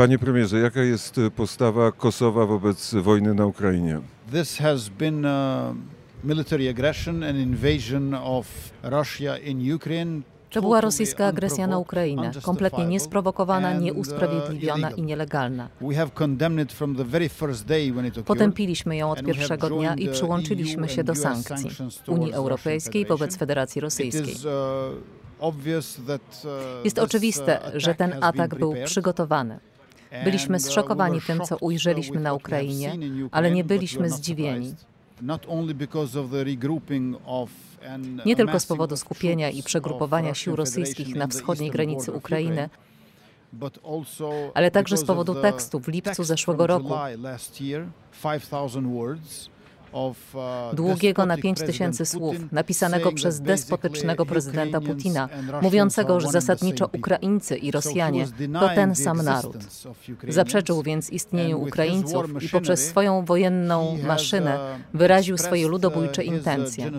Panie premierze, jaka jest e, postawa Kosowa wobec wojny na Ukrainie? This has been uh, military aggression and invasion of Russia in Ukraine. To była rosyjska agresja na Ukrainę, kompletnie niesprowokowana, nieusprawiedliwiona i nielegalna. Potępiliśmy ją od pierwszego dnia i przyłączyliśmy się do sankcji Unii Europejskiej wobec Federacji Rosyjskiej. Jest oczywiste, że ten atak był przygotowany. Byliśmy zszokowani tym, co ujrzeliśmy na Ukrainie, ale nie byliśmy zdziwieni. Nie tylko z powodu skupienia i przegrupowania sił rosyjskich na wschodniej granicy Ukrainy, ale także z powodu tekstu w lipcu zeszłego roku długiego na pięć tysięcy słów, napisanego przez despotycznego prezydenta Putina, mówiącego, że zasadniczo Ukraińcy i Rosjanie to ten sam naród. Zaprzeczył więc istnieniu Ukraińców i poprzez swoją wojenną maszynę wyraził swoje ludobójcze intencje.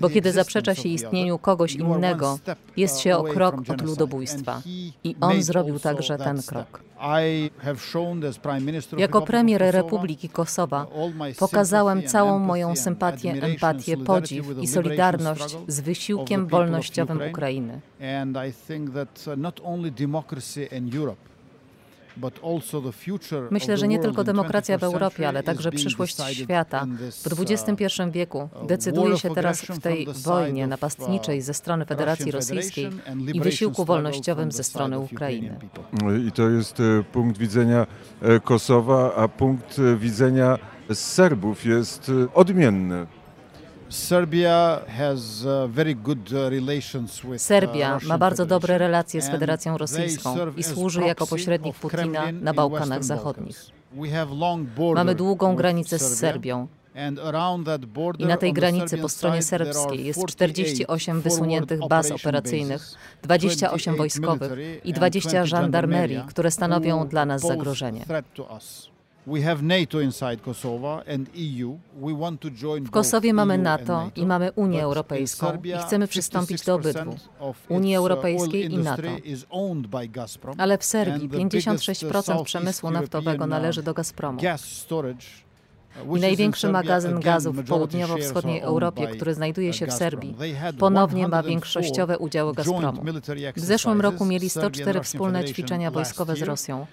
Bo kiedy zaprzecza się istnieniu kogoś innego, jest się o krok od ludobójstwa. I on zrobił także ten krok. Jako premier Republiki Kosowa pokazałem całą moją sympatię, empatię, podziw i solidarność z wysiłkiem wolnościowym Ukrainy. Myślę, że nie tylko demokracja w Europie, ale także przyszłość świata w XXI wieku decyduje się teraz w tej wojnie napastniczej ze strony Federacji Rosyjskiej i wysiłku wolnościowym ze strony Ukrainy. I to jest e, punkt widzenia e, Kosowa, a punkt e, widzenia Serbów jest odmienny. Serbia ma bardzo dobre relacje z Federacją Rosyjską i służy jako pośrednik Putina na Bałkanach Zachodnich. Mamy długą granicę z Serbią. I na tej granicy po stronie serbskiej jest 48 wysuniętych baz operacyjnych, 28 wojskowych i 20 żandarmerii, które stanowią dla nas zagrożenie. W Kosowie mamy NATO i mamy Unię Europejską i chcemy przystąpić do obydwu, Unii Europejskiej i NATO. Ale w Serbii 56% przemysłu naftowego należy do Gazpromu. I największy magazyn gazu w południowo-wschodniej Europie, który znajduje się w Serbii, ponownie ma większościowe udziały Gazpromu. W zeszłym roku mieli 104 wspólne ćwiczenia wojskowe z Rosją,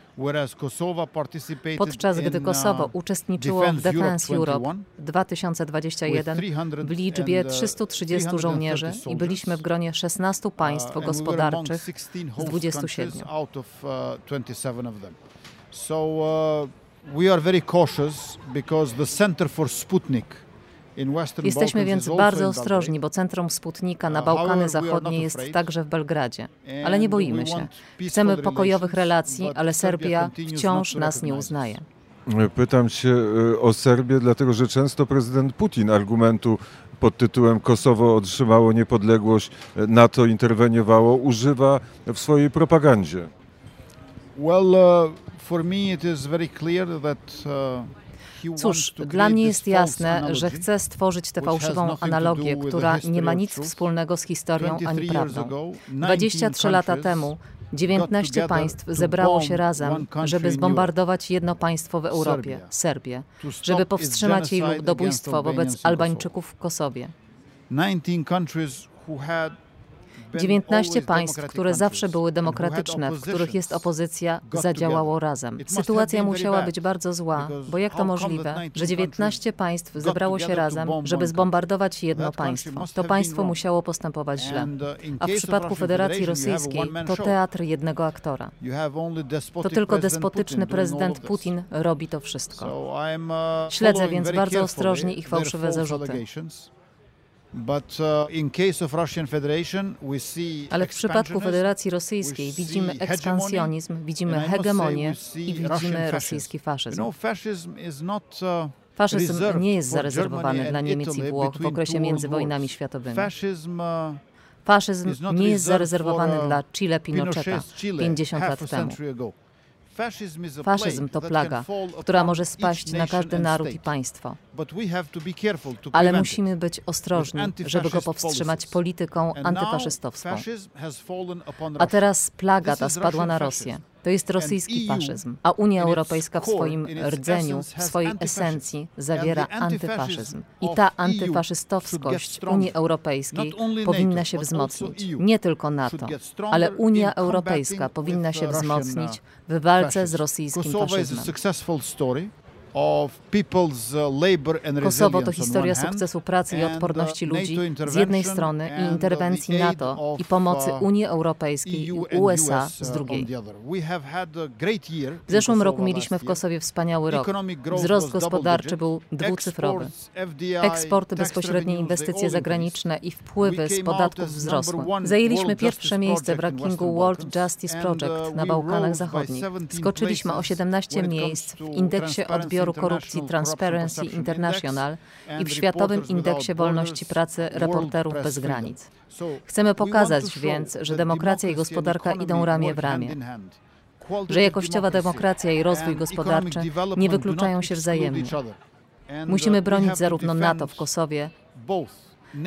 podczas gdy Kosowo uczestniczyło w Defense Europe 2021 w liczbie 330 żołnierzy i byliśmy w gronie 16 państw gospodarczych z 27. So, Jesteśmy więc bardzo ostrożni, bo centrum Sputnika na uh, Bałkany Zachodnie jest także w Belgradzie. Ale nie boimy się. Chcemy pokojowych relacji, ale Serbia wciąż nas nie uznaje. Pytam się e, o Serbię, dlatego że często prezydent Putin argumentu pod tytułem Kosowo otrzymało niepodległość, e, NATO interweniowało, używa w swojej propagandzie. Well, uh, uh, Cóż, dla mnie jest jasne, że chce stworzyć tę fałszywą analogię, która nie ma nic wspólnego z historią ani prawdą. 23 lata temu 19 państw zebrało się razem, żeby zbombardować jedno państwo w Europie, Serbię, żeby powstrzymać jej ludobójstwo wobec Albańczyków w Kosowie. 19 państw, które zawsze były demokratyczne, w których jest opozycja, zadziałało razem. Sytuacja musiała być bardzo zła, bo jak to możliwe, że 19 państw zebrało się razem, żeby zbombardować jedno państwo? To państwo musiało postępować źle. A w przypadku Federacji Rosyjskiej to teatr jednego aktora. To tylko despotyczny prezydent Putin robi to wszystko. Śledzę więc bardzo ostrożnie ich fałszywe zarzuty. Uh, Ale w przypadku Federacji Rosyjskiej widzimy ekspansjonizm, widzimy hegemonię i widzimy rosyjski faszyzm. Uh, faszyzm nie jest zarezerwowany dla Niemiec i Włoch w okresie między wojnami światowymi. Uh, faszyzm nie jest zarezerwowany dla Chile Pinocheta 50 lat temu. Faszyzm to plaga, która może spaść na każdy naród i państwo. Ale musimy być ostrożni, żeby go powstrzymać polityką antyfaszystowską. A teraz plaga ta spadła na Rosję. To jest rosyjski faszyzm, a Unia Europejska w swoim rdzeniu, w swojej esencji zawiera antyfaszyzm. I ta antyfaszystowskość Unii Europejskiej powinna się wzmocnić. Nie tylko NATO, ale Unia Europejska powinna się wzmocnić w walce z rosyjskim faszyzmem. Kosowo to historia sukcesu pracy i odporności ludzi z jednej strony i interwencji NATO i pomocy Unii Europejskiej i USA z drugiej. W zeszłym roku mieliśmy w Kosowie wspaniały rok. Wzrost gospodarczy był dwucyfrowy. Eksporty, bezpośrednie inwestycje zagraniczne i wpływy z podatków wzrosły. Zajęliśmy pierwsze miejsce w rankingu World Justice Project na Bałkanach Zachodnich. Skoczyliśmy o 17 miejsc w indeksie odbioru korupcji Transparency International i w Światowym Indeksie Wolności Pracy Reporterów Bez Granic. Chcemy pokazać więc, że demokracja i gospodarka idą ramię w ramię. Że jakościowa demokracja i rozwój gospodarczy nie wykluczają się wzajemnie. Musimy bronić zarówno NATO w Kosowie,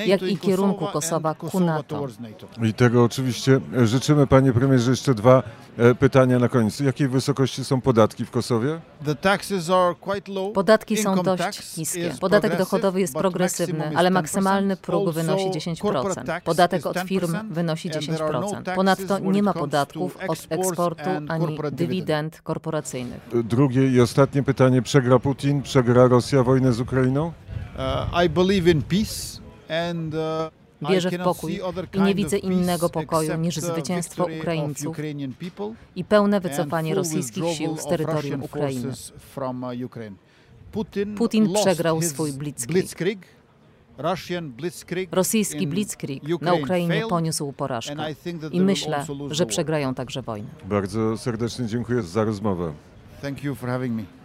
jak i kierunku Kosowa ku NATO. I tego oczywiście życzymy. Panie premierze, jeszcze dwa e, pytania na koniec. Jakiej wysokości są podatki w Kosowie? Podatki są dość niskie. Podatek dochodowy jest progresywny, ale maksymalny próg wynosi 10%. Podatek od firm wynosi 10%. Ponadto nie ma podatków od eksportu ani dywidend korporacyjnych. Drugie i ostatnie pytanie. Przegra Putin, przegra Rosja wojnę z Ukrainą? Uh, I believe in peace. Uh, Wierzę w pokój i nie widzę innego pokoju niż zwycięstwo Ukraińców i pełne wycofanie rosyjskich sił z terytorium Ukrainy. Putin przegrał swój blitzkrieg. Rosyjski blitzkrieg na Ukrainie poniósł porażkę i myślę, że przegrają także wojnę. Bardzo serdecznie dziękuję za rozmowę. Thank you for having me.